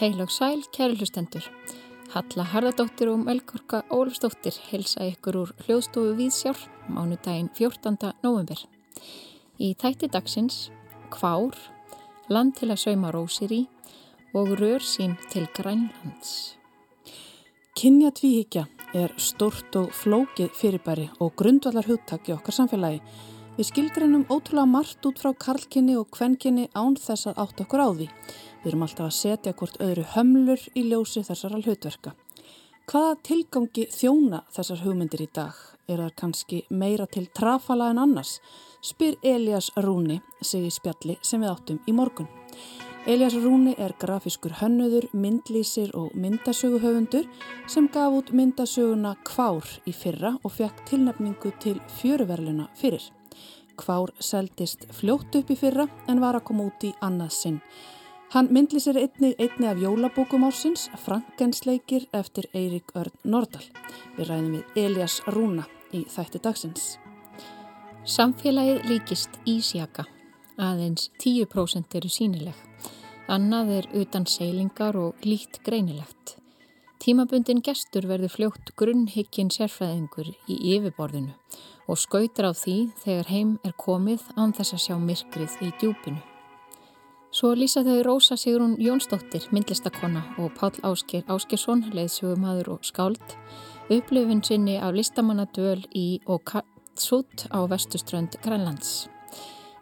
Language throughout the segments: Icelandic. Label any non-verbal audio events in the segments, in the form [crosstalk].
Heilog sæl, kæri hlustendur. Halla Harðardóttir og Melgorka Ólfsdóttir helsa ykkur úr hljóðstofu Víðsjár mánudaginn 14. november. Í þætti dagsins Kvár, land til að sauma rósir í og rör sín til Grænlands. Kynja tvíhyggja er stort og flókið fyrirbæri og grundvallar hugtak í okkar samfélagi. Við skilgreinum ótrúlega margt út frá karlkinni og kvenkinni án þess að átt okkur á því. Við erum alltaf að setja hvort öðru hömlur í ljósi þessara hlutverka. Hvaða tilgangi þjóna þessar hugmyndir í dag? Er það kannski meira til trafala en annars? Spyr Elias Rúni sig í spjalli sem við áttum í morgun. Elias Rúni er grafiskur hönnuður, myndlýsir og myndasöguhöfundur sem gaf út myndasöguna Kvár í fyrra og fekk tilnefningu til fjöruverluna fyrir. Kvár seldist fljótt upp í fyrra en var að koma út í annað sinn. Hann myndlisir einni, einni af jólabókum ársins, Frankensleikir eftir Eirik Örn Nordal. Við ræðum við Elias Rúna í þætti dagsins. Samfélagið líkist ísjaka. Aðeins 10% eru sínileg. Annað er utan seilingar og lít greinilegt. Tímabundin gestur verður fljótt grunnhyggin sérfræðingur í yfirborðinu og skautar á því þegar heim er komið án þess að sjá myrkrið í djúpinu. Svo lýsa þau Rósa Sigrun Jónsdóttir, myndlistakonna og Pál Ásker Áskersson, leiðsögumadur og skáld, upplifin sinni af listamannadöl í Okatsút á vestuströnd Grænlands.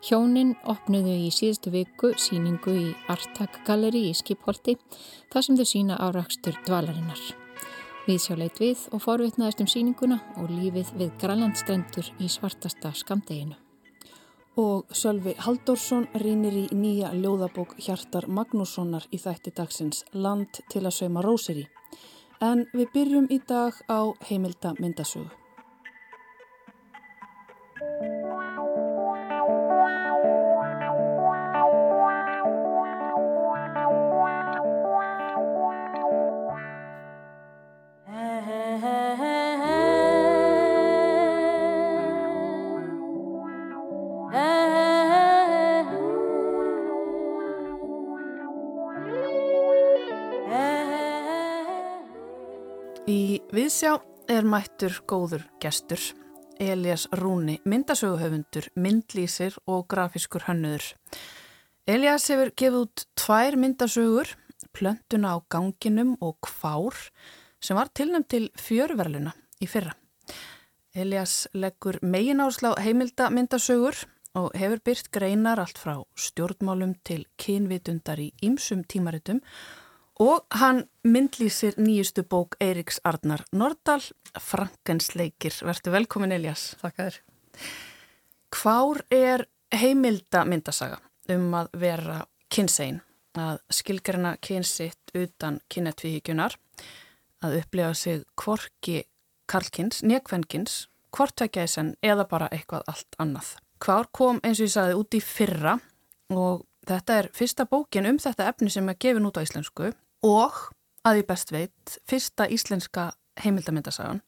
Hjónin opnuðu í síðustu viku síningu í Artak Galleri í Skipholti, þar sem þau sína árakstur dvalarinnar. Við sjá leit við og forvitnaðist um síninguna og lífið við Grænlandstrendur í svartasta skamdeginu og Sölvi Halldórsson rínir í nýja ljóðabók Hjartar Magnússonar í þætti dagsins Land til að sauma rósir í. En við byrjum í dag á heimilda myndasögu. Viðsjá er mættur góður gestur, Elias Rúni, myndasöguhöfundur, myndlýsir og grafiskur hönnuður. Elias hefur gefið út tvær myndasögur, Plöntuna á ganginum og Kvár, sem var tilnæmt til fjörverluna í fyrra. Elias leggur megin áslá heimilda myndasögur og hefur byrt greinar allt frá stjórnmálum til kynvitundar í ýmsum tímaritum Og hann myndlýsir nýjustu bók Eiriks Arnar Nordal, Frankensleikir. Verður velkomin Elias. Takk að þér. Hvár er heimilda myndasaga um að vera kynsegin, að skilgarina kynsitt utan kynetvíhíkjunar, að upplega sig kvorki karlkins, nekvenkins, kvortvekjaðisen eða bara eitthvað allt annað. Hvár kom eins og ég sagði út í fyrra og þetta er fyrsta bókin um þetta efni sem er gefin út á íslensku og að ég best veit fyrsta íslenska heimildamöndasagan.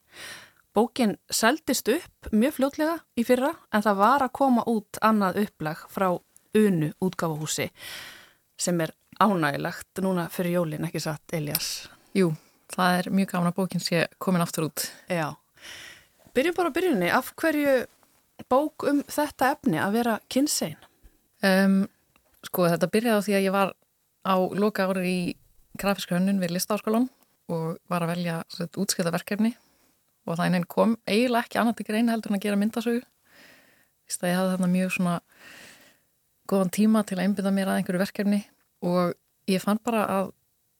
Bókin seldist upp mjög fljótlega í fyrra en það var að koma út annað upplag frá unu útgáfahúsi sem er ánægilegt núna fyrir jólin, ekki satt Elias? Jú, það er mjög gafna bókin sem komin aftur út. Já. Byrjum bara á byrjunni, af hverju bók um þetta efni að vera kynsein? Um, sko þetta byrjaði á því að ég var á loka árið í grafíska hönnun við listáskólan og var að velja útskipta verkefni. Og það einin kom eiginlega ekki annað til greina heldur en að gera myndasögu. Vist að ég hafði þarna mjög svona góðan tíma til að einbynda mér að einhverju verkefni og ég fann bara að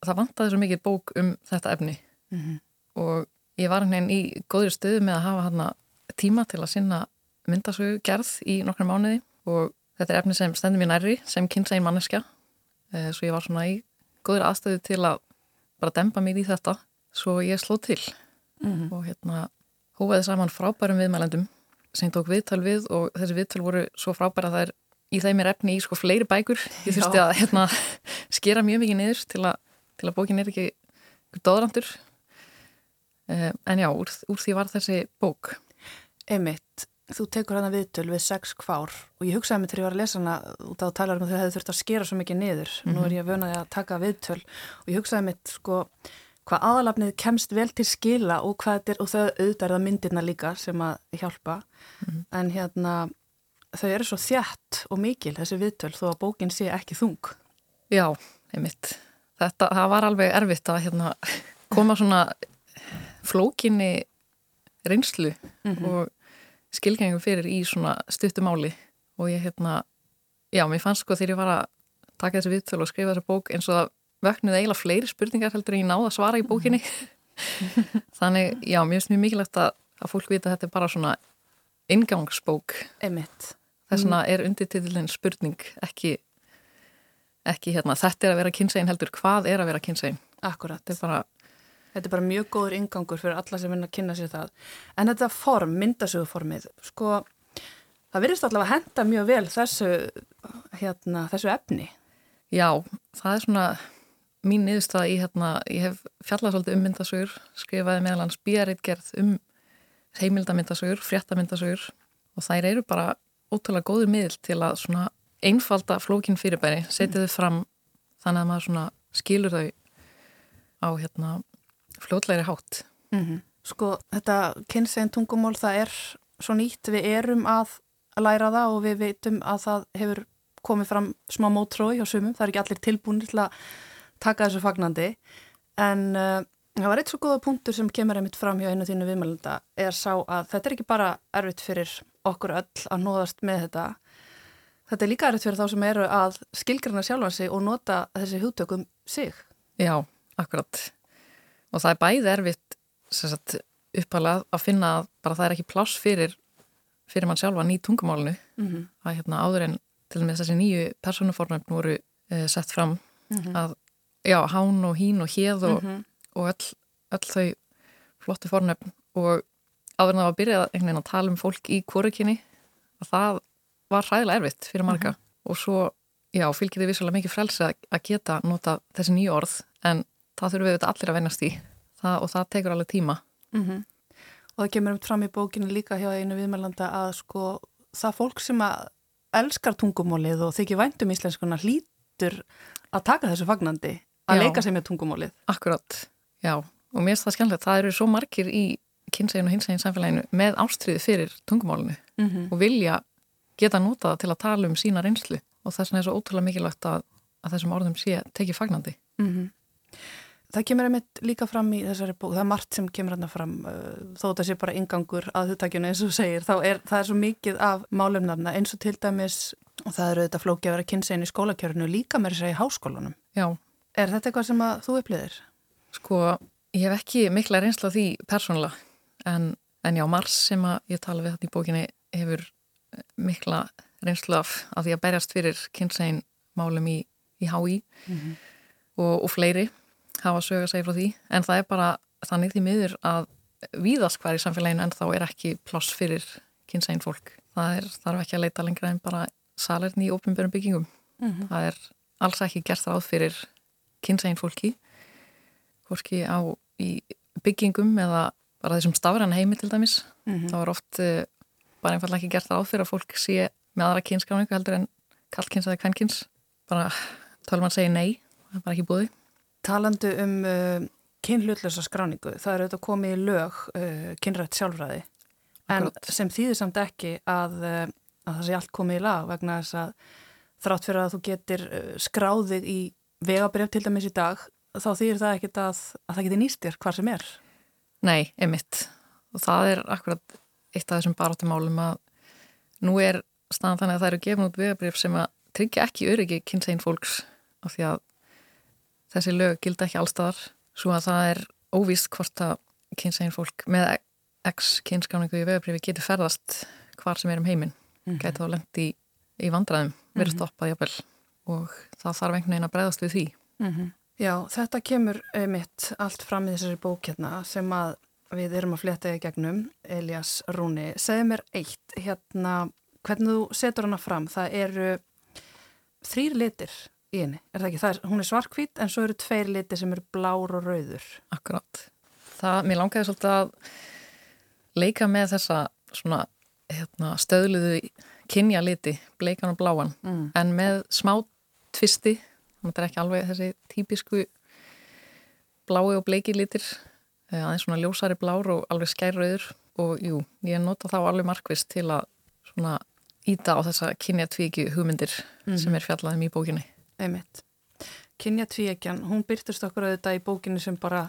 það vantaði svo mikið bók um þetta efni. Mm -hmm. og ég var henni í góðri stöðu með að hafa hann tíma til að sinna myndasögu gerð í nokkru mánuði. Og þetta er efni sem stendur mér nærri sem kynnsegin manneskja. Eh, svo ég var svona í góður aðstöðu til að bara dempa mér í þetta svo ég sló til. Mm -hmm. og hérna hófaði saman frábærum viðmælendum sem tók viðtal við og þessi viðtal voru svo frábæra að það er í þeim er efni í sko fleiri bækur. Ég þurfti að hérna, [laughs] skera mjög mikið niður til að, til að bókin er ekki dóðrandur eh, en já, úr, úr því var þessi bók. Emitt, þú tekur hana viðtöl við sex kvár og ég hugsaði mig til ég var að lesa hana út á talarum að þau hefði þurft að skera svo mikið niður. Mm -hmm. Nú er ég að vönaði að taka viðtöl og ég hugsaði mig sko hvað aðalafnið kemst vel til skila og hvað þetta er og þau auðvitað er það myndirna líka sem að hjálpa mm -hmm. en hérna þau eru svo þjætt og mikil þessi viðtöl þó að bókin sé ekki þung. Já, einmitt. Þetta, það var alveg erfitt að hérna, koma svona flókinni reynslu mm -hmm. og skilgengum fyrir í svona stuttumáli og ég hérna, já, mér fannst sko þegar ég var að taka þessi viðtölu og skrifa þessa bók eins og það vöknuði eiginlega fleiri spurningar heldur en ég náða að svara í bókinni. [laughs] Þannig, já, mér finnst mjög mikilvægt að, að fólk vita að þetta er bara svona ingangsbók þess vegna er undirtitillin spurning ekki, ekki hérna, þetta er að vera kynsegin heldur, hvað er að vera kynsegin. Akkurat. Þetta er bara Þetta er bara mjög góður ingangur fyrir alla sem vinna að kynna sér það. En þetta form, myndasöguformið, sko, það virðist allavega að henda mjög vel þessu, hérna, þessu efni. Já, það er svona mín niðurstað í, hérna, ég hef fjallað svolítið um myndasögur, skrifaði meðalans bíaritgerð um heimildamyndasögur, fréttamyndasögur og þær eru bara ótrúlega góður miðl til að svona einfalda flókin fyrirbæri, setja þau fram þannig að maður svona skilur þau á hérna fljótlegri hátt. Mm -hmm. Sko þetta kynnsegin tungumól það er svo nýtt, við erum að læra það og við veitum að það hefur komið fram smá mótrói á sumum, það er ekki allir tilbúinir til að taka þessu fagnandi en uh, það var eitt svo góða punktur sem kemur einmitt fram hjá einu þínu viðmælunda er sá að þetta er ekki bara erfitt fyrir okkur öll að nóðast með þetta þetta er líka erfitt fyrir þá sem eru að skilgrana sjálfan sig og nota þessi hugtökum sig. Já, akkurat og það er bæði erfitt sagt, uppalað að finna að bara það er ekki pláss fyrir fyrir mann sjálfa ný tungumálunu mm -hmm. að hérna áður en til og með þessi nýju personuformöfn voru e, sett fram mm -hmm. að já, hán og hín og héð og, mm -hmm. og öll, öll þau flottu fornöfn og áður en það var að byrja að tala um fólk í kórukinni að það var hræðilega erfitt fyrir marga og svo, já, fylgir þið vissulega mikið frelsi að geta nota þessi nýju orð en það þurfum við allir að vennast í það, og það tekur alveg tíma. Mm -hmm. Og það kemur um fram í bókinu líka hjá einu viðmælanda að sko það fólk sem að elskar tungumólið og þykir væntum íslenskuna hlýtur að taka þessu fagnandi að já. leika sig með tungumólið. Akkurat, já og mér finnst það skemmtilegt, það eru svo margir í kynsegin og hinsegin samfélaginu með ástriði fyrir tungumólinu mm -hmm. og vilja geta notað til að tala um sína reynslu og þess vegna er svo ótrúlega mikilvægt að, að þessum orðum sé tekið fagnandi. Mm -hmm. Það kemur einmitt líka fram í þessari bók, það er margt sem kemur hérna fram uh, þó þetta sé bara ingangur að þuttakjunu eins og segir, þá er það er svo mikið af málumnarna eins og til dæmis og það eru þetta flóki að vera kynnsegin í skólakjörnu líka með þess að í háskólanum. Já. Er þetta eitthvað sem að þú upplýðir? Sko, ég hef ekki mikla reynsla því persónulega en, en já, Mars sem að ég tala við þetta í bókinni hefur mikla reynsla af, af því að berjast fyrir kynnsegin málum í, í HÍ mm -hmm. og, og fleiri hafa sög að segja frá því en það er bara þannig því miður að víðast hver í samfélaginu en þá er ekki ploss fyrir kynsegin fólk. Það er, þarf ekki að leita lengra en bara salerni í ópenbjörnum byggingum. Mm -hmm. Það er alls ekki gert ráð fyrir kynsegin fólki fólki á í byggingum eða bara þessum stafran heimi til dæmis. Mm -hmm. Það var oft uh, bara einfallega ekki gert ráð fyrir að fólk sé með aðra kynskráningu heldur en kallkynns eða kvennkynns. Bara tölum að segja nei, það er bara ekki búið. Talandu um uh, kynhlutlösa skráningu, það eru auðvitað komið í lög uh, kynrætt sjálfræði en Akkurat. sem þýðir samt ekki að, uh, að það sé allt komið í lag vegna þess að þrátt fyrir að þú getur uh, skráðið í vegabrjöf til dæmis í dag þá þýðir það ekkit að, að það getur nýstir hvað sem er. Nei, einmitt og það er akkurat eitt af þessum barátumálum að nú er staðan þannig að það eru gefn út vegabrjöf sem að tryggja ekki öryggi kynsegin fólks af því að þessi lög gildi ekki allstaðar svo að það er óvíst hvort að kynsegin fólk með ex-kynskáningu í vegabrifi getur ferðast hvar sem er um heiminn mm -hmm. getur þá lendi í, í vandraðum verið mhm. stoppað jábel og það þarf einhvern veginn að breyðast við því mm -hmm. Já, þetta kemur mitt allt fram í þessari bók hérna sem að við erum að fletta í gegnum Elias Rúni, segð mér eitt hérna, hvernig þú setur hana fram það eru þrýr litir í henni, er það ekki? Það er, hún er svarkvít en svo eru tveir liti sem eru blár og rauður. Akkurát. Það, mér langaði svolítið að leika með þessa svona hérna, stöðluðu kynja liti, bleikan og bláan mm. en með smá tvisti þetta er ekki alveg þessi típisku blái og bleiki litir eh, aðeins svona ljósari blár og alveg skærröður og jú, ég nota þá alveg markvist til að svona íta á þessa kynjatvíki hugmyndir mm. sem er fjallaðum í bókinni Einmitt. Kynjatvíkjan, hún byrtist okkur auðvitað í bókinni sem bara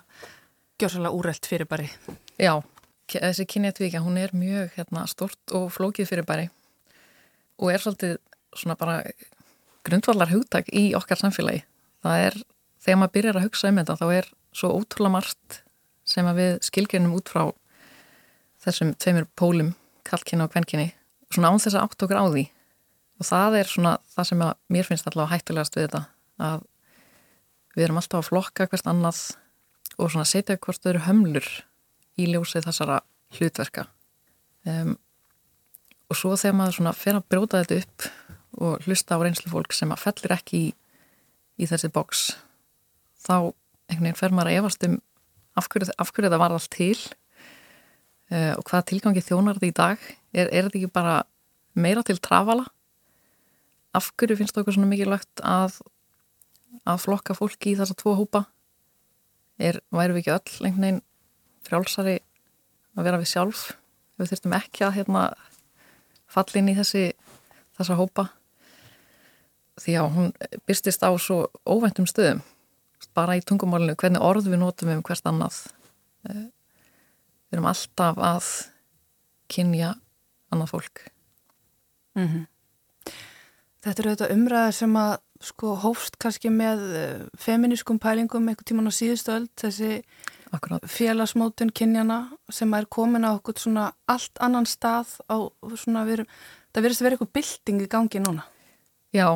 gjör svolítið úrelt fyrirbæri. Já, þessi kynjatvíkja, hún er mjög hérna, stort og flókið fyrirbæri og er svolítið svona bara grundvallar hugtak í okkar samfélagi. Það er, þegar maður byrjar að hugsa um þetta þá er svo ótrúlega margt sem við skilgjörnum út frá þessum tveimur pólum, kalkinni og kvenkinni, svona án þess að átt okkur á því og það er svona það sem mér finnst allavega hættulegast við þetta að við erum alltaf að flokka hvert annað og svona setja hvort þau eru hömlur í ljósið þessara hlutverka. Um, og svo þegar maður svona fer að bróta þetta upp og hlusta á reynslu fólk sem að fellir ekki í, í þessi boks þá einhvern veginn fer maður að efast um af hverju, af hverju það var allt til. Uh, og hvaða tilgangi þjónar þetta í dag? Er, er þetta ekki bara meira til trafala af hverju finnst okkur svona mikilvægt að að flokka fólki í þessa tvo hópa? Er, væru við ekki öll einhvern veginn frjálsari að vera við sjálf? Við þurftum ekki að hérna, fallin í þessi þessa hópa? Því að hún byrstist á svo óvæntum stöðum bara í tungumálinu, hvernig orð við notum um hvert annað. Eh, við erum alltaf að kynja annað fólk. Mm -hmm. Þetta eru þetta umræðar sem að sko hófst kannski með eh, feminískum pælingum einhvern tíman á síðustu öll þessi Akkurat. félagsmótun kynjana sem er komin á okkur svona allt annan stað á svona við erum, það verðist að vera eitthvað bilding í gangi núna. Já,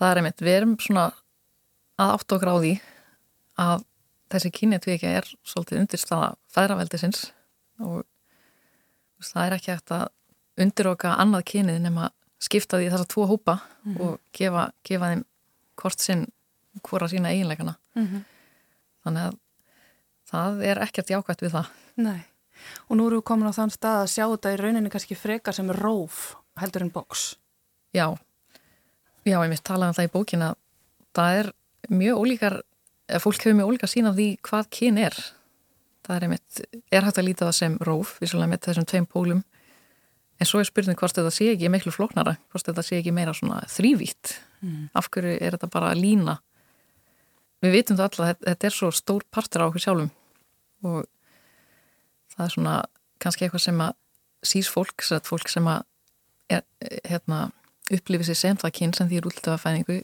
það er einmitt, við erum svona að átt og gráði að þessi kynjatvíkja er svolítið undirstaða fæðraveldisins og það er ekki eftir að undiroka annað kynið nema skipta því þessar tvo hópa mm -hmm. og gefa, gefa þeim hvort sinn hvora sína eiginleikana mm -hmm. þannig að það er ekkert jákvæmt við það Nei, og nú eru við komin á þann stað að sjá þetta í rauninni kannski frekar sem róf heldur en bóks Já, já, ég mitt talaði um það í bókina það er mjög ólíkar, fólk hefur mjög ólíkar sína því hvað kyn er. Það er einmitt, er hægt að líta það sem róf, vissulega með þessum tveim pólum, en svo er spurning hvort þetta sé ekki meiklu floknara, hvort þetta sé ekki meira svona þrývítt. Mm. Af hverju er þetta bara að lína? Við vitum það alltaf að þetta er svo stór partur á okkur sjálfum og það er svona kannski eitthvað sem að sís fólk, fólk sem að er, hérna, upplifið sér sem það kyn sem því er útlitaða fæningu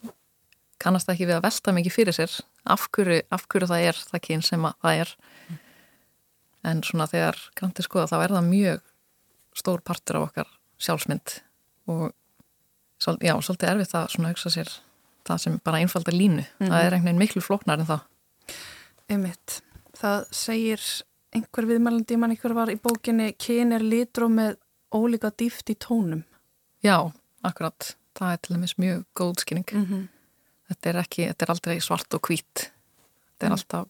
kannast ekki við að velta mikið fyrir sér af hverju, af hverju það er það kyn sem það er en svona þegar kanti skoða þá er það mjög stór partur af okkar sjálfsmynd og já, svolítið erfitt að svona hugsa sér það sem bara einfalda línu. Mm -hmm. það er einhvern veginn miklu flóknar en það Ymmiðt, það segir einhver viðmælandi mann einhver var í bókinni kyn er litró með ólíka dýft í tónum. Já, akkurat. Það er til dæmis mjög góð skynning mm -hmm þetta er ekki, þetta er aldrei svart og hvít. Þetta er mm. alltaf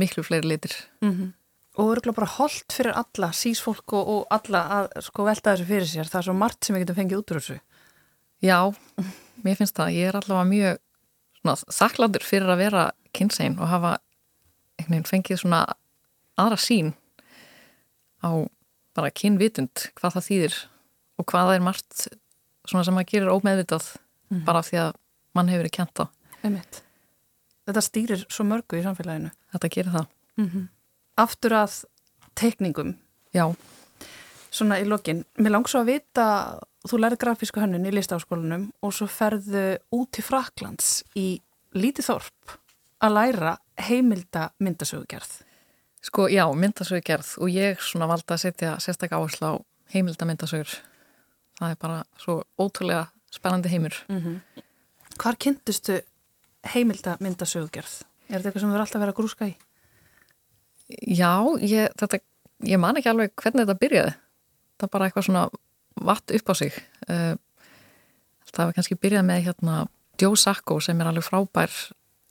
miklu fleiri litir. Mm -hmm. Og örgulega bara holdt fyrir alla sísfólk og, og alla að sko velta þessu fyrir sér, það er svo margt sem við getum fengið út úr þessu Já, mér finnst það, ég er allavega mjög svona, þaklandur fyrir að vera kynnsegin og hafa veginn, fengið svona aðra sín á bara kynvitund, hvað það þýðir og hvað það er margt svona sem að gera ómeðvitað mm bara því að mann hefur verið kent á. Einmitt. Þetta stýrir svo mörgu í samfélaginu. Þetta gerir það. Mm -hmm. Aftur að tekningum. Já. Svona í lokin. Mér langs að vita, þú lærið grafísku hönnun í listafaskólanum og svo ferðu út til Fraklands í lítið þorp að læra heimilda myndasögugerð. Sko, já, myndasögugerð og ég svona valda að setja sérstaklega áherslu á heimilda myndasögur. Það er bara svo ótrúlega spennandi heimur. Mm -hmm. Hvar kynntustu heimilda myndasögugerð? Er þetta eitthvað sem þú er alltaf vera að grúska í? Já, ég, þetta, ég man ekki alveg hvernig þetta byrjaði. Það bara eitthvað svona vatt upp á sig. Eh, það var kannski byrjað með hérna Joe Sacco sem er alveg frábær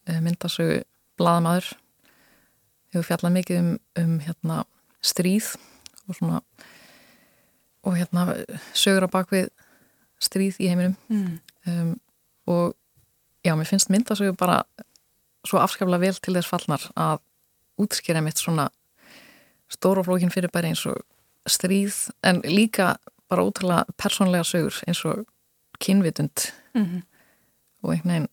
eh, myndasögu bladamadur. Við hefum fjallað mikið um, um hérna, stríð og svona og hérna sögur á bakvið stríð í heiminum Mm. um, og já, mér finnst myndasögur bara svo afskaplega vel til þess fallnar að útskýra mitt svona stóra flókin fyrirbæri eins og stríð en líka bara ótrúlega persónlega sögur eins og kynvitund. Mm. og einhvern veginn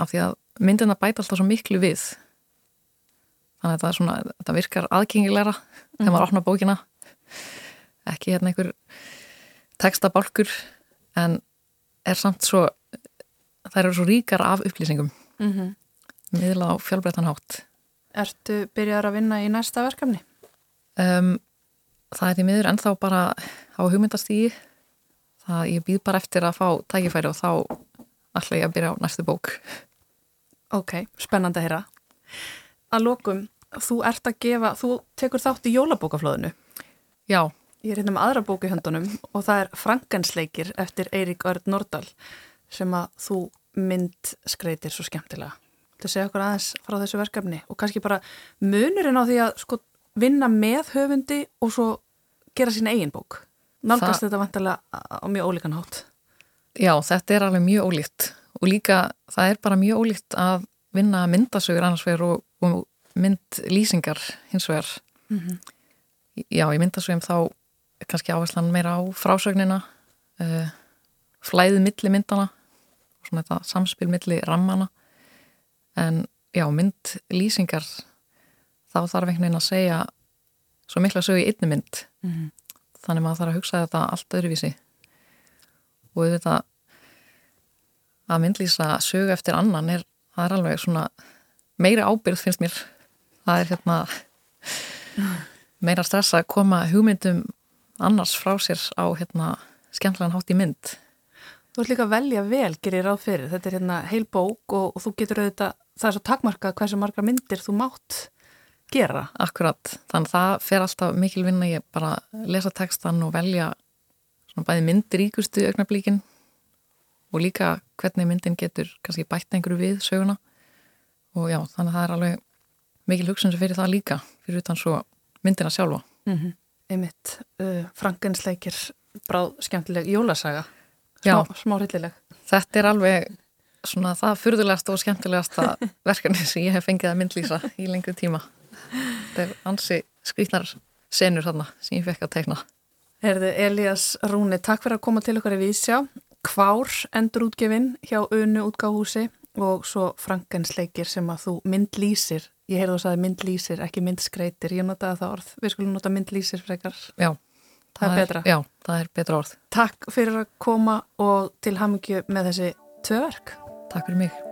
af því að myndina bæta alltaf svo miklu við. Þannig að það svona það virkar aðgengilegra þegar maður opnar bókina. Ekki hérna einhver textabálkur en er samt svo þær eru svo ríkar af upplýsingum. Mm -hmm. miðla á fjálbreytan hátt Ertu byrjar að vinna í næsta verkefni? um, það er því miður ennþá bara á hugmyndastígi það ég býð bara eftir að fá tækifæri og þá ætla ég að byrja á næstu bók Ok, spennandi að heyra. Að lokum, þú ert að gefa, þú tekur þátt í jólabókaflóðinu. já, Ég er hérna með aðra bóku í höndunum og það er Frankensleikir eftir Eirík Örd Nordal sem að þú mynd skreitir svo skemmtilega. Þú segja okkur aðeins frá þessu verkefni og kannski bara munurinn á því að sko vinna með höfundi og svo gera sína eigin bók. Nálgast Það- þetta vantarlega á mjög ólíkan hátt. Já, þetta er alveg mjög ólíkt og líka það er bara mjög ólíkt að vinna myndasögur annars vegar og, og myndlýsingar hins vegar. Já, í myndasögum þá er kannski áherslan meira á frásögnina, uh, flæðið milli myndana og svona þetta samspil milli rammana en já, myndlýsingar þá þarf einhvern veginn að segja svo mikla sögu í einni mynd. Þannig maður þarf að hugsa þetta allt öðruvísi. Og auðvitað að myndlýsa sögu eftir annan er, það er alveg svona meira ábyrð finnst mér. Það er hérna [laughs] meira stress að koma hugmyndum annars frá sér á hérna skemmtilegan hátt í mynd. Þú ert líka að velja vel, gerir ráð fyrir. Þetta er hérna heil bók og, og þú getur auðvitað, það er svo takmarkað hversu margar myndir þú mátt gera. akkurat, þannig að það fer alltaf mikil vinna ég bara lesa textan og velja svona bæði myndiríkustu augnablíkin og líka hvernig myndin getur kannski bætt einhverju við söguna og já, þannig að það er alveg mikil hugsun sem fyrir það líka fyrir utan svo myndina sjálfa Mm -hmm. Einmitt, uh, Frankensleikir, bráð skemmtileg jólasaga, smá, smá hryllileg. Þetta er alveg svona það furðulegasta og skemmtilegasta [laughs] verkefni sem ég hef fengið að myndlýsa í lengri tíma þetta er ansi skrýtnar senur þarna sem ég fekk að teikna Herðu Elías Rúni, takk fyrir að koma til okkar í vísjá. Kvár endur útgefin hjá Unu útgáhúsi og svo Frankensleikir sem að þú myndlýsir. Ég heyrðu þú sagði myndlýsir, ekki myndskreitir. Ég notaði það orð. Við skulum nota myndlýsir frekar. Já, Það er betra. Já, það er betra orð Takk fyrir að koma og til hamingju með þessi tvö verk. Takk fyrir mig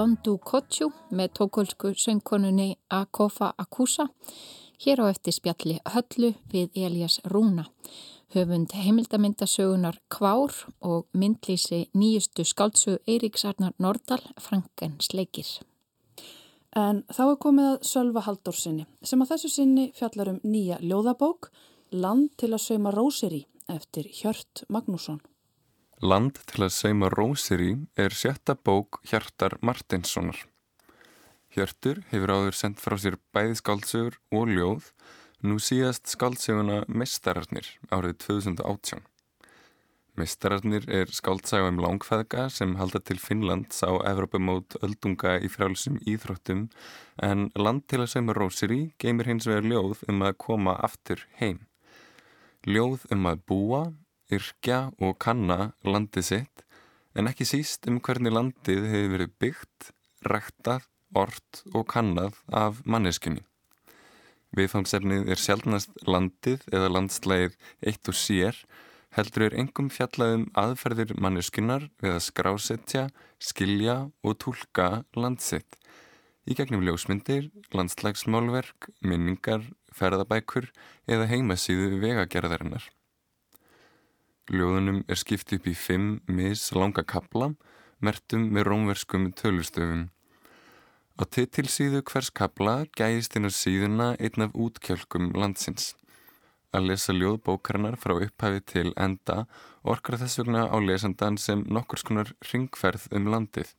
Dondu Kochu með tókölsku söngkonunni Akofa Akusa. Hér á eftir spjalli höllu við Elias Rúna, höfund heimildamindasögunar Kvár og myndlýsi nýjustu skáldsögu Eiríksarnar Nordal, Frankens leikir. En þá er komið að Sölva Haldórsinni sem að þessu sinni fjallar um nýja ljóðabók Land til að sauma rósir í eftir Hjört Magnússon. Land til að seima rósir í er sjötta bók Hjartar Martinssonar. Hjörtur hefur áður sendt frá sér bæði skáldsögur og ljóð, nú síðast skáldsöguna Mestararnir árið 2018. Mestararnir er skáldsaga um langfæðga sem halda til Finnlands á Evropamót öldunga í frálsum íþróttum en Land til að seima rósir í geymir hins vegar ljóð um að koma aftur heim. Ljóð um að búa, yrkja og kanna landið sitt en ekki síst um hvernig landið hefur verið byggt, ræktað, ort og kannað af manneskunni. Viðfangsefnið er sjálfnast landið eða landslægið eitt og sér heldur er engum fjallaðum aðferðir manneskunnar við að skrásetja, skilja og tólka landsitt. Í gegnum ljósmyndir, landslagsmálverk, minningar, ferðabækur eða heimasíðu vegagerðarinnar. Ljóðunum er skipt upp í fimm mis langa kapla, mertum með rómverskum tölustöfum. Á titilsíðu hvers kapla gæðist inn á síðuna einn af útkjölkum landsins. Að lesa ljóðbókarinnar frá upphafi til enda orkar þess vegna á lesandan sem nokkur skonar ringferð um landið.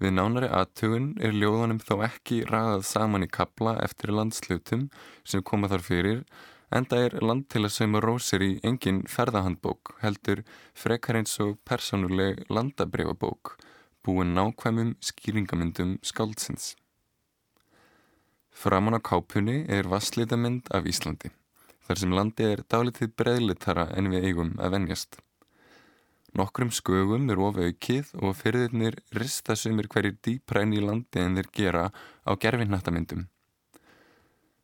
Við nánari aðtugun er ljóðunum þó ekki ræðað saman í kapla eftir landslutum sem koma þar fyrir Enda er land til að sauma rósir í engin ferðahandbók, heldur frekar eins og persónuleg landabreyfabók, búin nákvæmum skýringamyndum skáldsins. Framan á kápunni er vasslítamynd af Íslandi, þar sem landi er dálitið breyðlitara en við eigum að venjast. Nokkrum skögum er of aukið og fyrirðirnir rista sumir hverjir dýpra enn í landi en þeir gera á gerfinnattamyndum.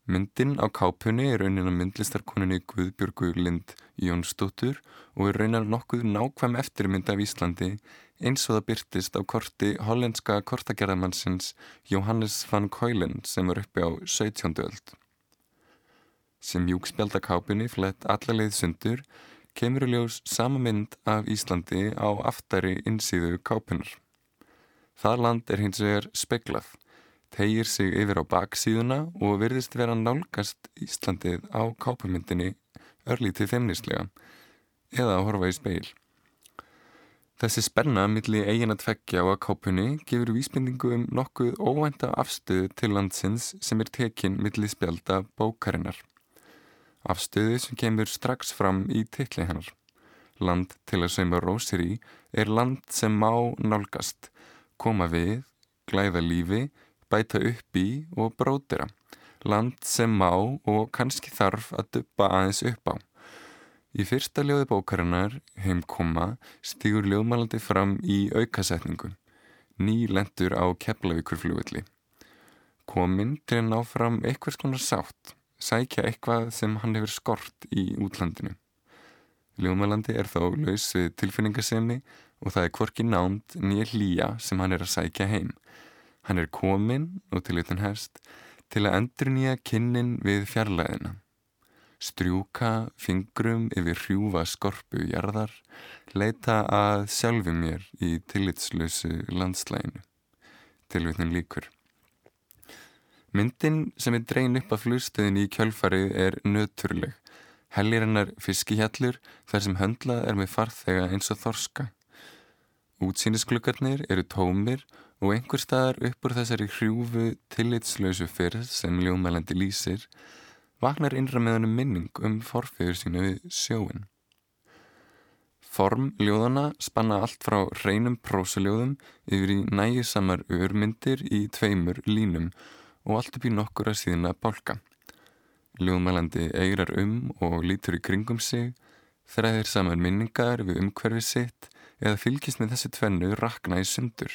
Myndin á kápunni er raunin að myndlistarkoninni Guðbjörgu Lind Jónsdóttur og er raunar nokkuð nákvæm eftirmynd af Íslandi eins og það byrtist á korti hollenska kortagerðamannsins Johannes van Keulen sem var uppi á 17. öld. Sem júkspjálta kápunni flett allarleið sundur kemur í ljós sama mynd af Íslandi á aftari insýðu kápunar. Það land er hins vegar speklað tegir sig yfir á baksíðuna og virðist vera nálgast Íslandið á kápamyndinni örlítið feimnislega eða að horfa í speil. Þessi spenna millir eigin að tveggja á að kápunni gefur vísbendingu um nokkuð óvænta afstöðu til landsins sem er tekinn millir spjálta bókarinnar. Afstöðu sem kemur strax fram í tilli hennar. Land til að sauma rósir í er land sem má nálgast, koma við, glæða lífi, bæta upp í og brótira. Land sem má og kannski þarf að duppa aðeins upp á. Í fyrsta ljóði bókarinnar, heimkoma, stýgur ljóðmælandi fram í aukasetningu. Ný lendur á keflavíkurflugulli. Kominn til að ná fram eitthvað skonar sátt, sækja eitthvað sem hann hefur skort í útlandinu. Ljóðmælandi er þó laus við tilfinningasemi og það er kvorki námt nýja hlýja sem hann er að sækja heim. Hann er kominn og til utan hefst til að endur nýja kinnin við fjarlæðina. Strjúka fingrum yfir hrjúfa skorpu jarðar, leita að sjálfu mér í tillitslösu landslæginu. Tilvitnin líkur. Myndin sem er dreyn upp af flugstöðin í kjölfarið er nöturleg. Hellir hennar fiskihjallur þar sem höndlað er með farþega eins og þorska. Útsýnisklukkarnir eru tómir og einhver staðar upp úr þessari hrjúfu tillitslausu fyrr sem ljómælandi lýsir vaknar innra með honum minning um forfeyður sína við sjóin. Form ljóðana spanna allt frá reynum prósuljóðum yfir í nægisamar örmyndir í tveimur línum og allt upp í nokkura síðan að bálka. Ljóðmælandi eigrar um og lítur í kringum sig, þræðir saman minningar við umhverfi sitt eða fylgist með þessi tvennu rakna í sundur.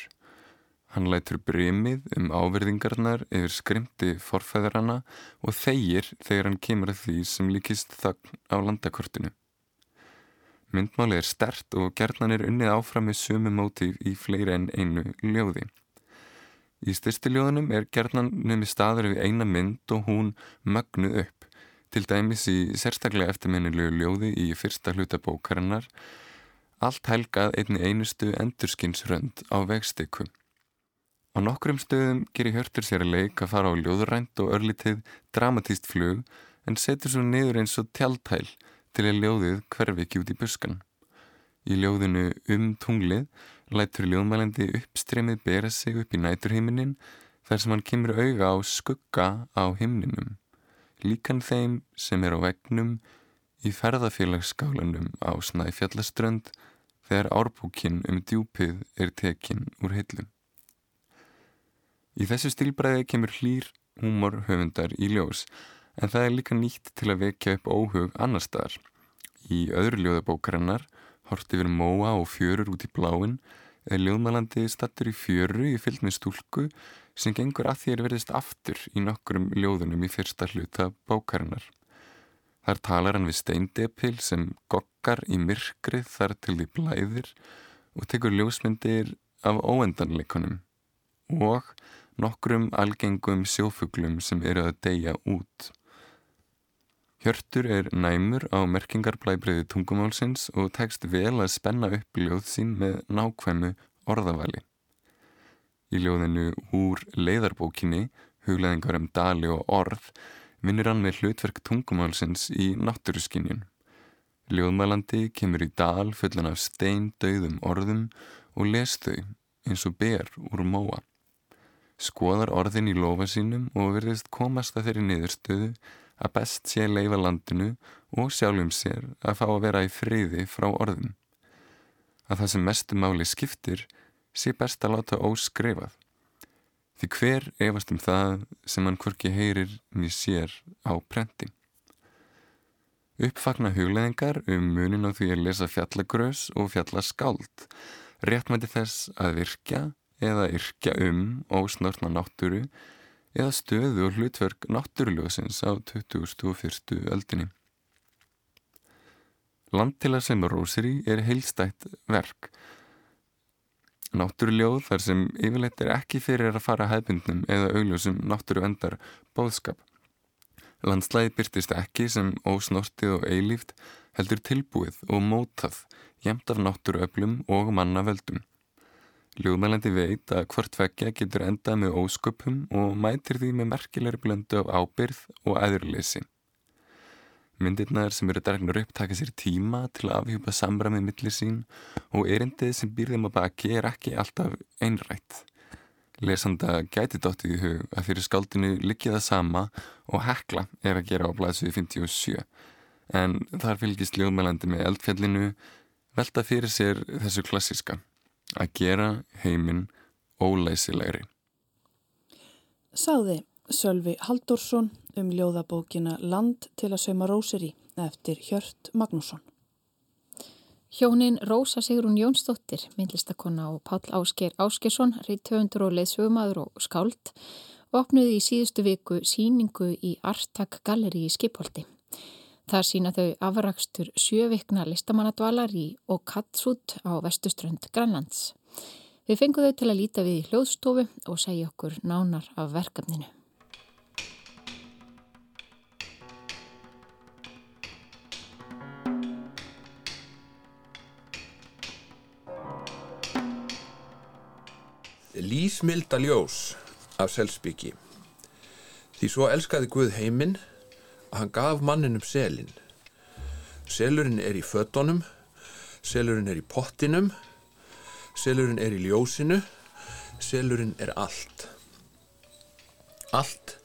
Hann lætur brimið um áverðingarnar yfir skrimti forfæðrana og þeir þegar hann kemur að því sem líkist þagn á landakortinu. Myndmáli er stert og gerðnan er unnið áfram með sömu mótíf í fleiri en einu ljóði. Í styrsti ljóðunum er gerðnan nefnir staður við eina mynd og hún mögnuð upp, til dæmis í sérstaklega eftirminnilegu ljóði í fyrsta hluta bókarinnar, allt helgað einni einustu endurskinsrönd á vegsteku. Á nokkrum stöðum gerir Hjörtur sér að leik að fara á ljóðurænt og örlítið dramatíst flug en setur svo niður eins og tjaldhæl til að ljóðið hverfi ekki út í buskan. Í ljóðinu um tunglið lætur ljóðmælandi uppstremið bera sig upp í næturheiminin þar sem hann kemur auga á skugga á himninum. Líkan þeim sem er á vegnum í ferðafélagsskálanum á Snæfjallaströnd þegar árbúkin um djúpið er tekin úr heilum. Í þessu stílbræði kemur hlýr húmor höfundar í ljós en það er líka nýtt til að vekja upp óhug annar staðar. Í öðru ljóðabókarinnar hort yfir móa og fjörur út í bláin er ljóðmælandi stattur í fjöru í fylg með stúlku sem gengur að er verðist aftur í nokkurum ljóðunum í fyrsta hluta bókarinnar. Þar talar hann við steindepil sem gokkar í myrkrið þar til því blæðir og tekur ljósmyndir af óendanleikunum og nokkrum algengum sjófuglum sem eru að deyja út. Hjörtur er næmur á merkingarblæbriði tungumálsins og tekst vel að spenna upp ljóð sín með nákvæmu orðavali. Í ljóðinu úr leiðarbókinni, hugleðingar um dali og orð, vinnur hann með hlutverk tungumálsins í náttúruskinjun. Ljóðmælandi kemur í dal fullan af stein döðum orðum og les þau eins og ber úr móa. Skoðar orðin í lofa sínum og verðist komast að þeirri niðurstöðu að best sé leifa landinu og sjálfum sér að fá að vera í friði frá orðum. Að það sem mestu máli skiptir sé best að láta óskrifað. Því hver efast um það sem hann hvorki heyrir nýr sér á prenti. Uppfagna hugleðingar um munin á því að lesa fjallagrös og fjallaskáld, réttmæti þess að virkja eða yrkja um ósnortna náttúru eða stöðu og hlutverk náttúruljóðsins á 2001. öldinni. Landtila sem Rósiri er heilstætt verk. Náttúruljóð þar sem yfirleitt er ekki fyrir að fara hefbundnum eða augljósum náttúruendar bóðskap. Landslæði byrtist ekki sem ósnortið og eilíft heldur tilbúið og mótað jæmt af náttúruöflum og mannavöldum. Ljóðmælandi veit að hvort vekkja getur endað með ósköpum og mætir því með merkilegri blöndu af ábyrð og aðurleysi. Myndirnar sem eru dregnar upp taka sér tíma til að afhjúpa samræmið millir sín og erindið sem býrðum á baki er ekki alltaf einrætt. Lesanda gæti dóttið í hug að fyrir skáldinu likið það sama og hekla er að gera á blæsuði 57 en þar fylgist ljóðmælandi með eldfjallinu velta fyrir sér þessu klassiska að gera heiminn ólæsilegri. Sáði Sölvi Haldursson um ljóðabókina Land til að sauma rósir í eftir Hjört Magnússon. Hjónin Rósa Sigrun Jónsdóttir, myndlistakonna og Pál Ásker Áskersson, reytöfundur og leðsögumadur og skáld, opnuði í síðustu viku síningu í Artak Galleri í Skipholti. Það sína þau afrakstur sjövikna listamannadvalar í Okatsút á vestuströnd Grænlands. Við fengum þau til að líta við í hljóðstofu og segja okkur nánar af verkefninu. Lísmilda ljós af Selsbyggi. Því svo elskaði Guð heiminn hann gaf manninum selin. Selurinn er í föttonum, selurinn er í pottinum, selurinn er í ljósinu, selurinn er allt. Allt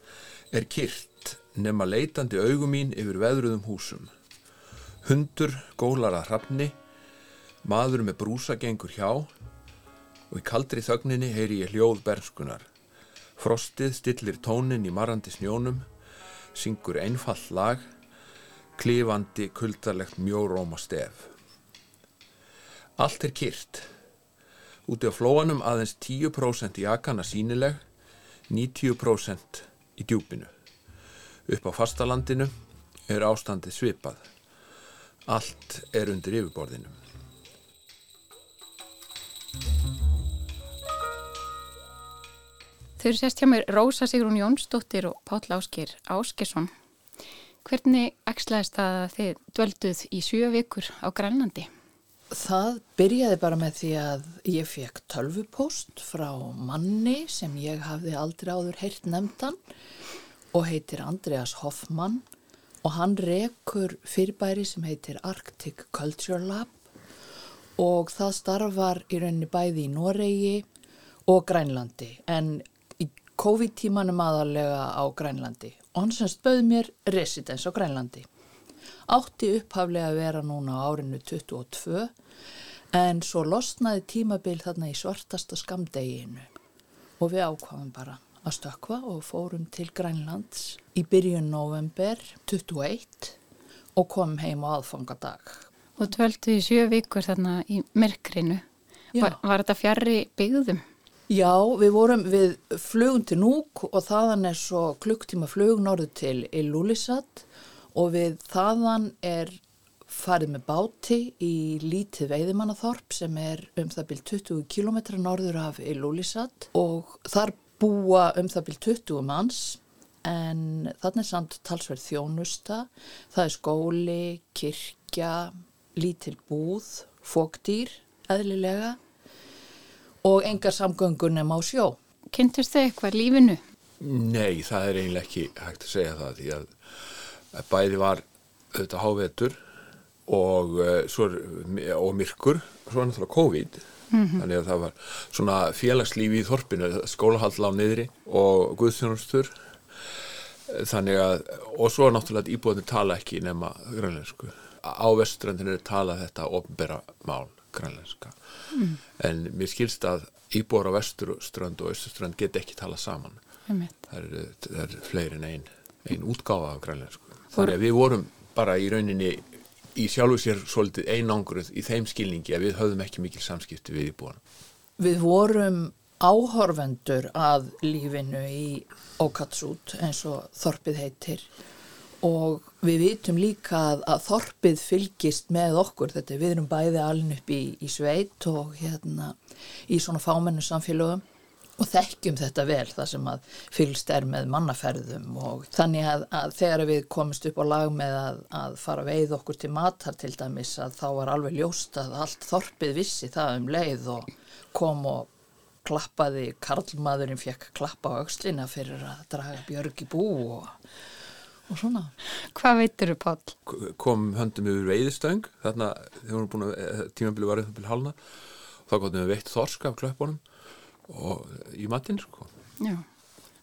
er kyrt nema leitandi augum mín yfir veðruðum húsum. Hundur gólar að hrafni, maður með brúsa gengur hjá og í kaldri þögninni heyri ég hljóð bernskunar. Frostið stillir tónin í marandi snjónum, syngur einfall lag, klifandi kuldarlegt mjóróma stef. Allt er kyrt. Úti á flóanum aðeins 10% jakana sínileg, 90% í djúpinu. Upp á fastalandinu er ástandið svipað. Allt er undir yfirborðinu. Þau eru sérst hjá mér Rósa Sigrún Jónsdóttir og Páll Áskir Áskesson. Hvernig ekslaðist það að þið dvölduð í sjö vikur á Grænlandi? Það byrjaði bara með því að ég fekk tölvupóst frá manni sem ég hafði aldrei áður heyrt nefndan og heitir Andreas Hoffmann og hann rekur fyrirbæri sem heitir Arctic Culture Lab og það starfar í rauninni bæði í Noregi og Grænlandi en COVID-tímanum aðalega á Grænlandi og hann sem spöð mér residens á Grænlandi. Átti upphaflega að vera núna á árinu 22 en svo losnaði tímabil þarna í svartasta skamdeginu og við ákvaðum bara að stökva og fórum til Grænlands í byrjun november 21 og komum heim á aðfangadag. Og dvölduð í sjö vikur þarna í myrkrinu. Var, var þetta fjarrri byggðum? Já, við vorum við flugum til Núk og þaðan er svo klukktíma flug norðu til Illulisat og við þaðan er farið með báti í lítið veiðimannaþorp sem er um það byrj 20 km norður af Illulisat og þar búa um það byrj 20 manns en þannig er samt talsverð þjónusta, það er skóli, kirkja, lítil búð, fókdýr, eðlilega og engar samgöngur nema á sjó. Kynntust þau eitthvað lífinu? Nei, það er eiginlega ekki hægt að segja það því að bæði var auðvitað hávetur og, svo, er- og myrkur, svo er náttúrulega COVID. Þannig að það var svona félagslífi í þorpinu, skólahall á niðri og guðþjónustur þannig að, og svo náttúrulega íbúðinu tala ekki nema grænlensku. Á vestrandinu er talað þetta ofnbera mál grænlenska en mér skilst að íbúður á vesturströnd og austurströnd get ekki tala saman það eru, það eru fleiri en ein, ein útgáfa af grænlensku. Þannig að við vorum bara í rauninni í sjálfu sér svolítið einangruð í þeim skilningi að við höfðum ekki mikil samskipti við íbúan. Við vorum áhorfendur að lífinu í Okatsút eins og Þorpið heitir og við vitum líka að, að Þorpið fylgist með okkur. Þetta, við erum bæði alin upp í, í sveit og hérna í svona fámennu samfélögum og þekkjum þetta vel það sem að fylgst er með mannaferðum. Og þannig að, að þegar við komumst upp á lag með að, að fara veið okkur til matar til dæmis að þá var alveg ljóst að allt þorpið vissi það um leið og kom og klappaði, karlmaðurinn fekk klappa á öxlina fyrir að draga björg í bú og, og svona. Hvað veitur þú, Páll? Kom höndum yfir veiðistöng, þarna þegar við vorum búin að tímabili var eitthvað halna, þá gotum við veitt þorsk af klöppunum og í matinn sko. Já.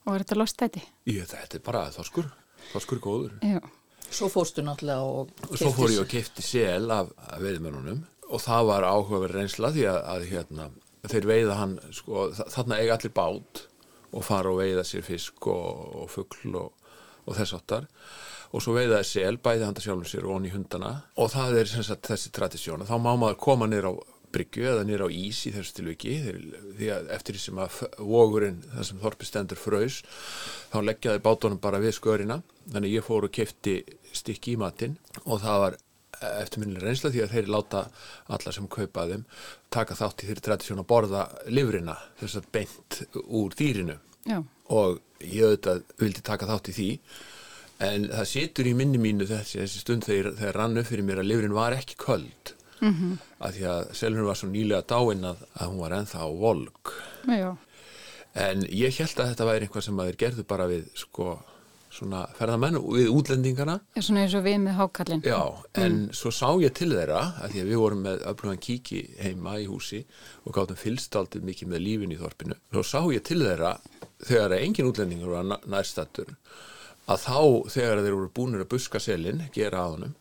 Og var þetta lostæti? Ég, þetta er bara þorskur, þorskur er góður. Já. Svo fórstu náttúrulega og Og svo fór ég og kefti sel af, af veiðmennunum og það var áhugaverð reynsla því að, að hérna, þeir veiða hann, sko, þa- þarna eiga allir bát og fara og veiða sér fisk og, og fugl og, og þess áttar og svo veiðaði sel, bæði handa sjálfum sér og í hundana. Og það er sagt þessi tradisjón. Þá má maður koma niður á bryggju eða niður á ís í þessu tilviki. Því að eftir því sem að vogurinn það sem þorpi stendur frös þá leggjaði bátunum bara við skörina. Þannig ég fór og kefti stykki í matinn. Og það var eftirminnilega reynsla því að þeir láta alla sem kaupa þeim taka þátt í þeirri tradisjón að borða livrina þess að beint úr dýrinu. Já. Og ég auðvitað vildi taka þátt í því en það situr í minni mínu þessi, þessi stund þegar, þegar rann upp fyrir mér að lifrin var ekki köld mm -hmm. að því að selurinn var svo nýlega dáin að, að hún var ennþá volk Já. en ég held að þetta væri eitthvað sem að þeir gerðu bara við sko svona ferðamenn við útlendingana Já, svona eins og við með hákallin. Já, en svo sá ég til þeirra að því að við vorum með öflugan kíki heima í húsi og gáttum fylstaldið mikið með lífin í þorpinu. Svo sá ég til þeirra þegar engin útlendingur var nærstattur að þá þegar þeir voru búinir að buska selin, gera á honum,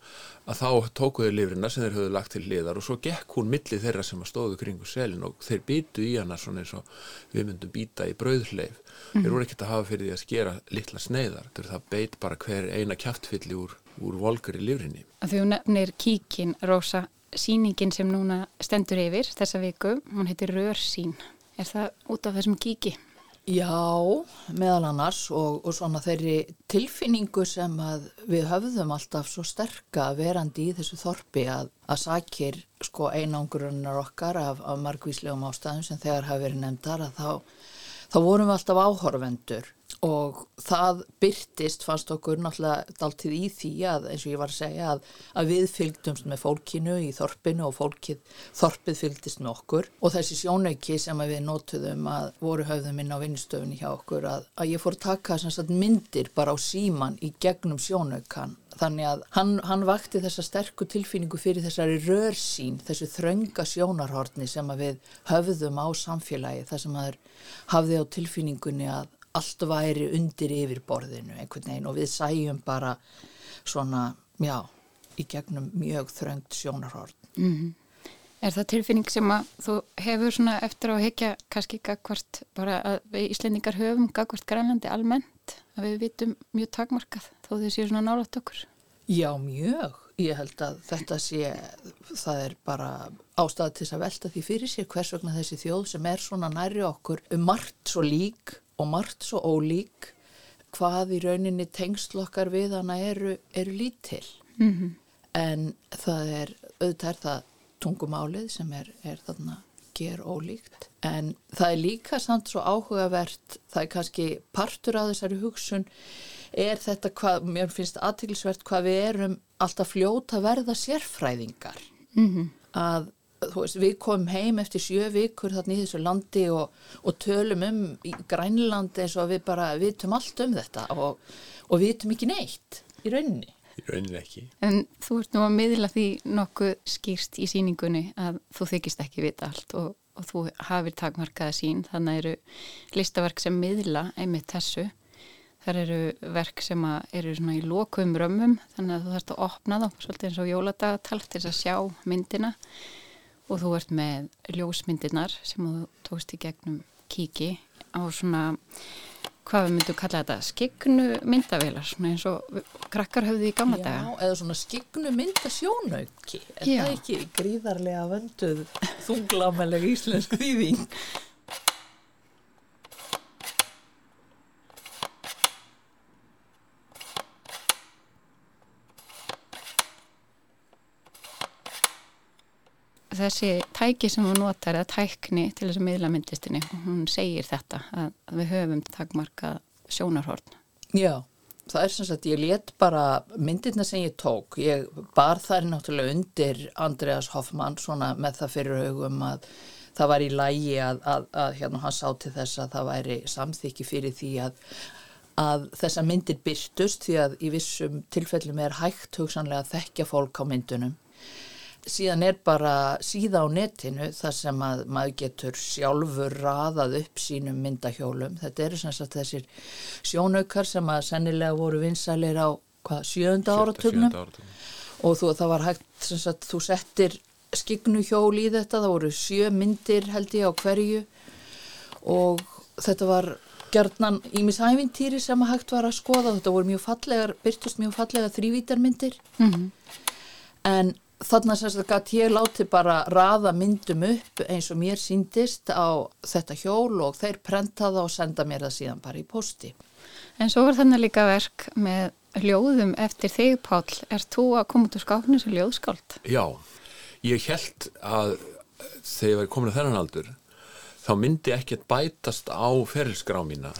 að þá tóku þeir lifrina sem þeir höfðu lagt til liðar og svo gekk hún milli þeirra sem stóðu kringu selin og þeir býtu í hana svona eins og við myndum býta í brauðhleif. Þeir voru ekkert að hafa fyrir því að skera litla sneiðar. Þeir það beit bara hver eina kjaftfylli úr, úr volkur í lifrinni. Hún nefnir kíkin, Rósa, síningin sem núna stendur yfir þessa viku, hún heitir Rörsín. Er það út af þessum kíki? Já, meðal annars og, og svona þeirri tilfinningu sem að við höfðum alltaf svo sterka verandi í þessu þorpi að, að sakir sko einangrunar okkar af, af margvíslegum ástæðum sem þegar hafi verið nefndar að þá, þá vorum við alltaf áhorfendur og það byrtist fannst okkur náttúrulega daltið í því að eins og ég var að segja að, að við fylgdumst með fólkinu í þorpinu og fólkið, þorpið fylgdist með okkur. Og þessi sjónauki sem við notuðum að voru höfðum inn á vinnustöfunni hjá okkur að, að ég fór að taka sagt, myndir bara á síman í gegnum sjónaukan þannig að hann, hann vakti þessa sterku tilfinningu fyrir þessari rörsín, þessu þrönga sjónarhortni sem við höfðum á samfélagi þar sem að hafði á tilfinningunni að allt væri undir yfirborðinu einhvern veginn og við sæjum bara svona, já, í gegnum mjög þröngt sjónarhorn. Er það tilfinning sem að þú hefur svona eftir á að hekja kannski gagvart bara að við Íslendingar höfum gagvart grænlandi almennt að við vitum mjög takmarkað þó þau séu svona nálátt okkur? Já, mjög. Ég held að þetta sé, það er bara ástæða til þess að velta því fyrir sér hvers vegna þessi þjóð sem er svona næri okkur um margt svo lík og margt svo ólík hvað í rauninni tengslokkar við hana eru, eru lítil. -hmm. En það er, auðvitað er það tungumálið sem er, er þarna ger ólíkt. En það er líka samt svo áhugavert, það er kannski partur af þessari hugsun, er þetta hvað, mér finnst aðtilsvert hvað við erum alltaf fljóta verða sérfræðingar. -hmm. Að veist, við komum heim eftir sjö vikur þarna í þessu landi og, og tölum um í Grænlandi eins og við bara vitum allt um þetta og, og vitum ekki neitt í rauninni. Í rauninni ekki. En þú ert nú að miðla því nokkuð skýrst í síningunni að þú þykist ekki vita allt og, og þú hafið takmarkaða sín þannig eru listaverk sem miðla einmitt þessu. Það eru verk sem eru svona í lokum römmum þannig að þú þarfst að opna þá svolítið eins og jóladagatal til þess að sjá myndina og þú ert með ljósmyndirnar sem þú tókst í gegnum kíki á svona, hvað við myndum kalla þetta, skignu myndavélar, svona eins og krakkar höfðu í gamla daga. Já, eða svona skignu mynda sjónauki, er Já. það ekki gríðarlega vönduð þunglameleg íslensk þýðing? Þessi tæki sem þú notar eða tækni til þess að miðla myndlistinni, hún segir þetta að við höfum takmarkað sjónarhorn. Já, það er sem sagt, ég let bara myndirna sem ég tók, ég bar þær náttúrulega undir Andreas Hoffmann svona með það fyrir augum að það var í lægi að, að, að hérna hann sá til þess að það væri samþykki fyrir því að að þessa myndir byrtust því að í vissum tilfellum er hægt hugsanlega að þekkja fólk á myndunum síðan er bara síða á netinu þar sem að maður getur sjálfur raðað upp sínum myndahjólum. Þetta eru sem sagt þessir sjónaukar sem að sennilega voru vinsælir á hvað, sjönda áratugnum? og þú, það var hægt sem sagt þú settir skignu hjól í þetta, það voru sjö myndir held ég á hverju. Og þetta var gjarnan ímishæfintýri sem að hægt var að skoða, þetta voru mjög fallegar, byrtust mjög fallega þrývítarmyndir en þarna sem sagt gæti ég láti bara raða myndum upp eins og mér síndist á þetta hjól og þeir prenta það og senda mér það síðan bara í posti. En svo er þannig líka verk með ljóðum eftir þig, Páll. Er þú að koma út úr skáfnu sem ljóðskáld? Já, ég held að þegar ég var komin að þennan aldur þá myndi ekkert bætast á ferilskrá mína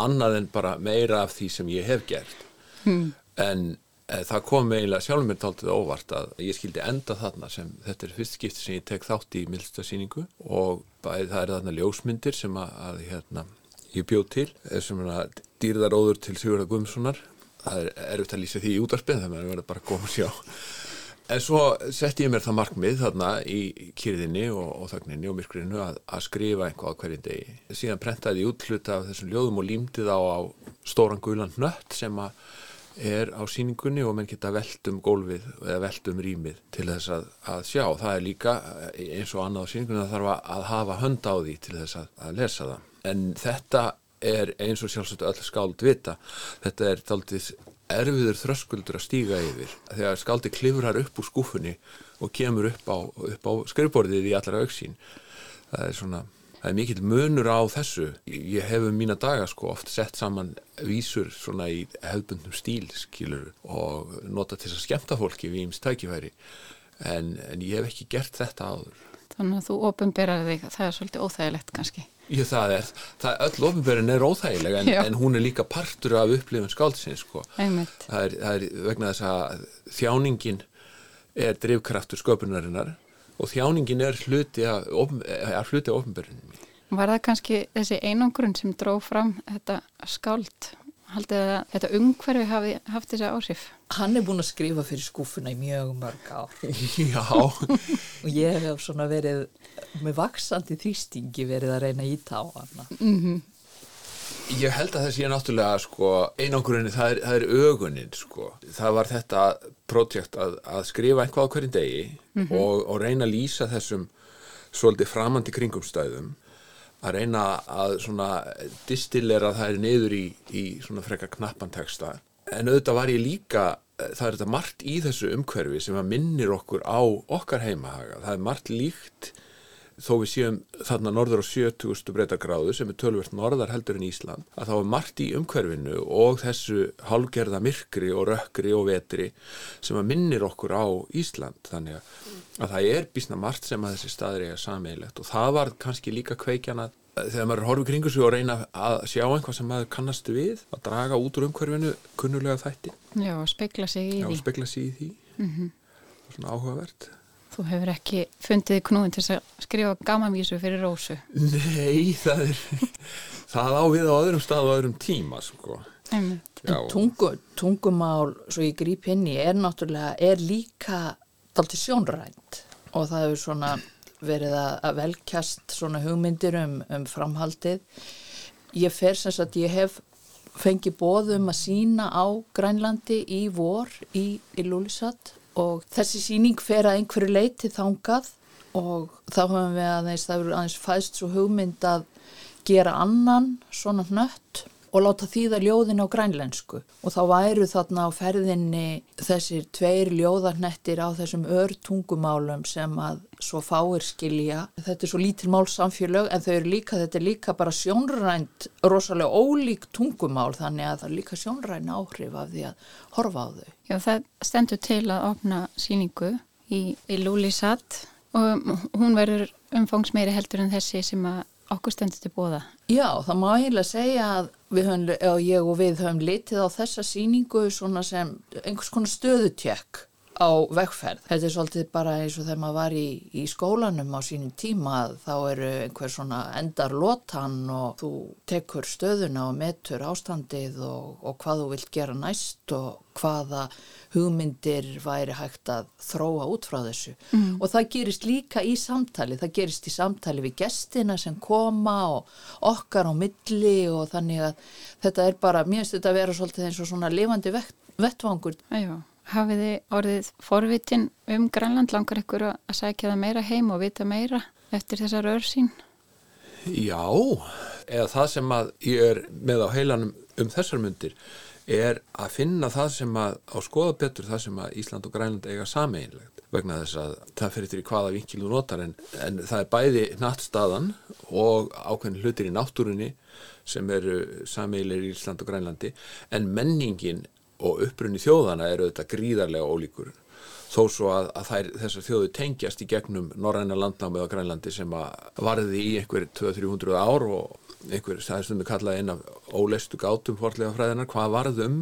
annað en bara meira af því sem ég hef gert Hmm. en það kom eiginlega sjálfum mér taldið óvart að ég skildi enda þarna sem þetta er fyrst skipti sem ég tek þátt í mildstasýningu og bæði það er þarna ljósmyndir sem að, að hérna, ég bjóð til er sem að dýrðaróður til Sigurða Guðmssonar það er erfitt að lýsa því í útarspið þannig að það verður bara að koma að sjá En svo setti ég mér það markmið þarna í kyrðinni og, og þögninni og myrkrinu að, að skrifa einhvað hverjum degi. Síðan prentaði ég út hluta af þessum ljóðum og límdi þá á stóran gulan nött sem að er á síningunni og menn geta velt um gólfið eða velt um rýmið til þess að, að sjá. Það er líka eins og annað á síningunni að þarf að hafa hönd á því til þess að, að lesa það. En þetta er eins og sjálfsagt öll skáld vita. Þetta er taldið erfiður þröskuldur að stíga yfir þegar skáldi klifrar upp úr skúfunni og kemur upp á, á skrifborðið í allra auksín það er svona, það er mikill munur á þessu. Ég hef um mína daga sko oft sett saman vísur svona í hefðbundnum stíl skilur og nota til þess að skemmta fólki við íms tækifæri. En, en ég hef ekki gert þetta áður. Þannig að þú ofinberaði þig, það er svolítið óþægilegt kannski. Ég, það er, það öll ofinberin er óþægileg en, en hún er líka partur af upplifun skáldsins sko. Það, er, það er vegna þess að þjáningin er drifkraftur sköpunarinnar og þjáningin er hluti af, opin- er hluti af ofinberinu Var það kannski þessi einangrun sem dró fram þetta skáld? Haldið að þetta umhverfi hafi haft þessi áhrif? Hann er búin að skrifa fyrir skúfuna í mjög mörg ár [laughs] Já, og ég hef svona verið með vaksandi þrýstingi verið að reyna að íta á hana. Ég held að það sé náttúrulega sko, einangurinn, það er, það er ögunin sko. það var þetta projekt að, að skrifa eitthvað á hverjum degi og, og reyna að lýsa þessum svolítið framandi kringumstæðum að reyna að svona distillera það niður í, í svona frekar knappan texta. En auðvitað var ég líka það er þetta margt í þessu umhverfi sem að minnir okkur á okkar heimahaga. Það er margt líkt þó við séum þarna norður á 70. breytagráðu sem er tölvert norðar heldur en Ísland að þá er margt í umhverfinu og þessu hálgerða myrkri og rökkri og vetri sem að minnir okkur á Ísland þannig að, að það er bísna margt sem að þessi staður eiga sameigilegt og það var kannski líka kveikjana þegar maður horfið kringu sig og reyna að sjá einhvað sem maður kannast við að draga út úr umhverfinu kunnulega þætti Já, og speikla sig í Já, því. spekla sig í því Mhm. svona áhugavert Þú hefur ekki fundið knúin til að skrifa gamanvísu fyrir Rósu. Nei, það er [laughs] það á við á öðrum stað og öðrum tíma sko. En tungu, tungumál, svo ég gríp inn í, er náttúrulega, er líka dalti sjónrænt og það hefur svona verið að, að velkjast svona hugmyndir um, um framhaldið. Ég fer sem sagt, ég hef fengið bóðum að sína á Grænlandi í vor í, í Lúlisat og þessi síning fer að einhverju leiti þangað og þá höfum við aðeins, það eru aðeins fæðst svo hugmynd að gera annan svona hnött og láta þýða ljóðin á grænlensku og þá væru þarna á ferðinni þessir tveir ljóðarnettir á þessum örtungumálum sem að svo fáir skilja. Þetta er svo lítil málsamfélög en þau eru líka, þetta er líka bara sjónrænt, rosalega ólík tungumál þannig að það er líka sjónræn áhrif af því að horfa á þau. Já, það stendur til að opna síningu í, í Lúlisat og hún verður umfangsmeiri heldur en þessi sem að okkur stendur til bóða. Já, það má eiginlega segja að höfum, ég og við höfum litið á þessa sýningu svona sem einhvers konar stöðutjekk á vegferð. Þetta er svolítið bara eins og þegar maður var í, í skólanum á sínum tíma þá eru einhver svona endar lotan og þú tekur stöðuna og metur ástandið og, og hvað þú vilt gera næst og hvaða hugmyndir væri hægt að þróa út frá þessu. Og það gerist líka í samtali, það gerist í samtali við gestina sem koma og okkar á milli og þannig að þetta er bara, mér finnst þetta að vera svolítið eins og svona lifandi vett, vettvangur. Já, hafið þið orðið forvitin um Grænland langar ykkur að sækja það meira heim og vita meira eftir þessar örsýn? Já, eða það sem að ég er með á heilanum um þessar myndir er að finna það sem að á skoða betur það sem að Ísland og Grænland eiga sameinlegt vegna þess að það fyrir til í hvaða vinkil þú notar en, en það er bæði nattstaðan og ákveðin hlutir í náttúrunni sem eru sameilir í Ísland og Grænlandi en menningin og upprunni þjóðana eru þetta gríðarlega ólíkur. Þó svo að, að þær, þessar þjóðu tengjast í gegnum norræna landnámið á Grænlandi sem að varði í einhver 200-300 ár og einhver, það er stundu kallað einn af óleistu gátum forlega fræðinar, hvað varðum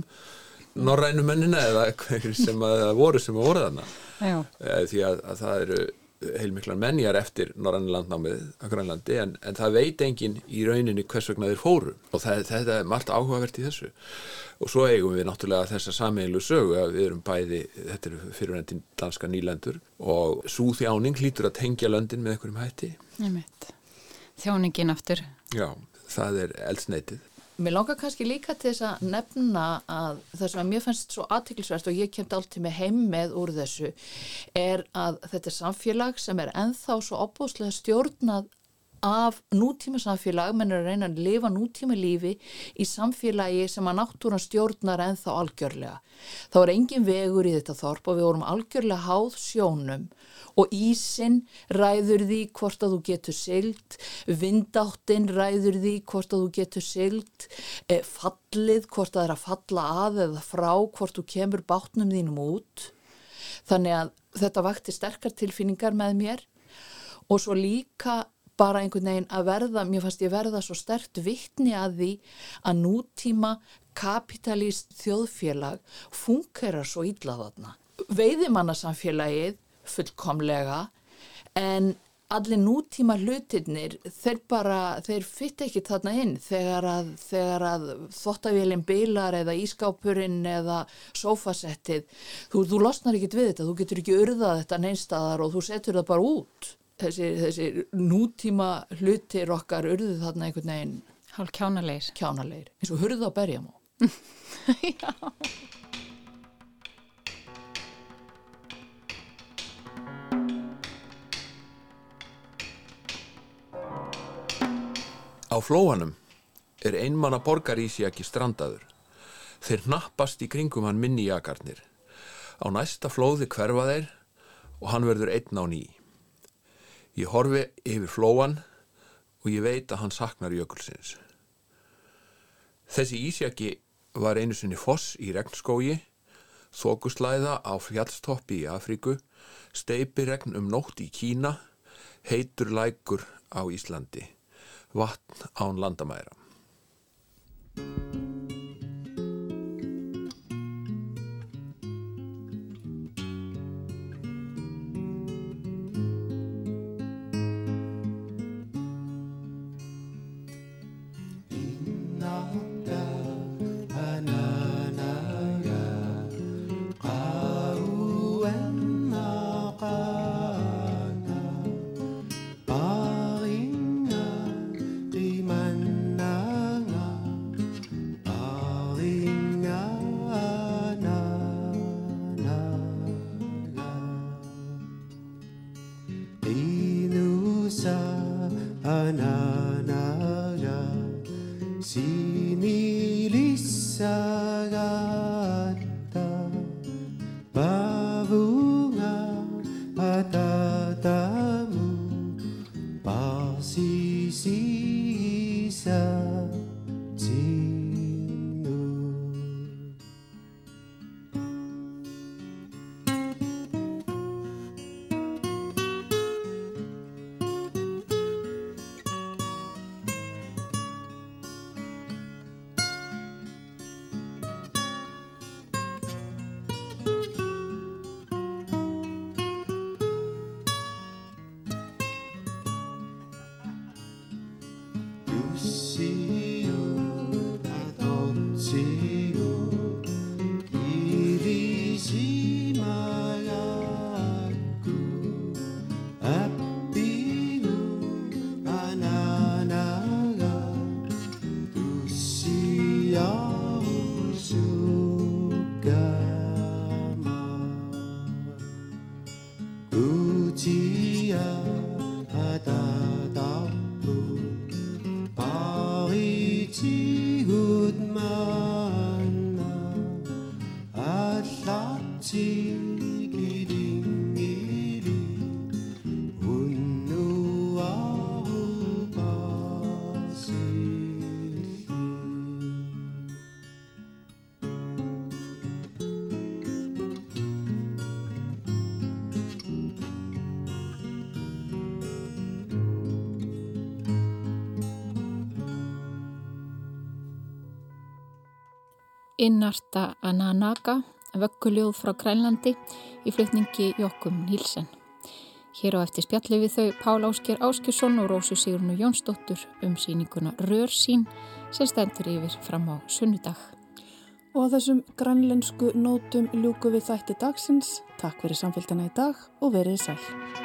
norrænu mennina eða [laughs] sem að voru sem að voru þarna? Já. Eh, því að, að það eru heilmiklar menjar eftir norræna landnámið á Grænlandi en, en það veit engin í rauninni hvers vegna þeir fóru og það, þetta er margt áhugavert í þessu og svo eigum við náttúrulega þessa sameiginlu sögu að við erum bæði, þetta eru fyrirvendin danska nýlendur og svo þjáning hlýtur að tengja löndin með einhverjum hætti Einmitt. Þjóningin aftur. já, það er eldsneitið Mér langar kannski líka til þess að nefna að það sem að mér fannst svo aðtiklisvert og ég kemt alltaf með heim með úr þessu er að þetta er samfélag sem er enþá svo opbúslega stjórnað af nútíma samfélag, menn er að reyna að lifa nútíma lífi í samfélagi sem að náttúran stjórnar ennþá algjörlega. Það var engin vegur í þetta þorp og við vorum algjörlega háð sjónum og ísin ræður því hvort að þú getur sylt, vindáttin ræður því hvort að þú getur sylt, e, fallið hvort að það er að falla að eða frá hvort þú kemur bátnum þínum út. Þannig að þetta vakti sterkar tilfinningar með mér og svo líka bara einhvern veginn að verða, mér fannst ég verða svo stert vittni að því að nútíma kapitalist þjóðfélag funkerar svo illa þarna. Veiðimannarsamfélagið fullkomlega en allir nútíma hlutirnir þeir bara, þeir fytt ekki þarna inn þegar að, að þottavélinn bilar eða ískápurinn eða sófasettið þú, þú losnar ekkit við þetta, þú getur ekki urðað þetta neinstadar og þú setur það bara út þessi, þessi nútíma hlutir okkar urðu þarna einhvern veginn Hálf kjánalegir. kjánalegir eins og hurða á berjamó [laughs] Á flóanum er einmanna borgarísjaki strandaður. Þeir nappast í kringum hann minni jakarnir. Á næsta flóði hverfa þeir og hann verður einn á ný. Ég horfi yfir flóan og ég veit að hann saknar jökulsins. Þessi ísjaki var einu sinni foss í regnskógi, þókuslæða á fjallstoppi í Afríku, steipi regn um nótt í Kína, heitur lækur á Íslandi, vatn án landamæra. see. Innarta Ananaga, vögguljóð frá Grænlandi í flutningi Jokkum Nílsen. Hér á eftir spjalli við þau Pál Ásker Áskesson og Rósu Sigrunu Jónsdóttur um síninguna Rörsín sem stendur yfir fram á sunnudag. Og þessum grænlensku nótum ljúku við þætti dagsins. Takk fyrir samfélgdana í dag og verið sæl.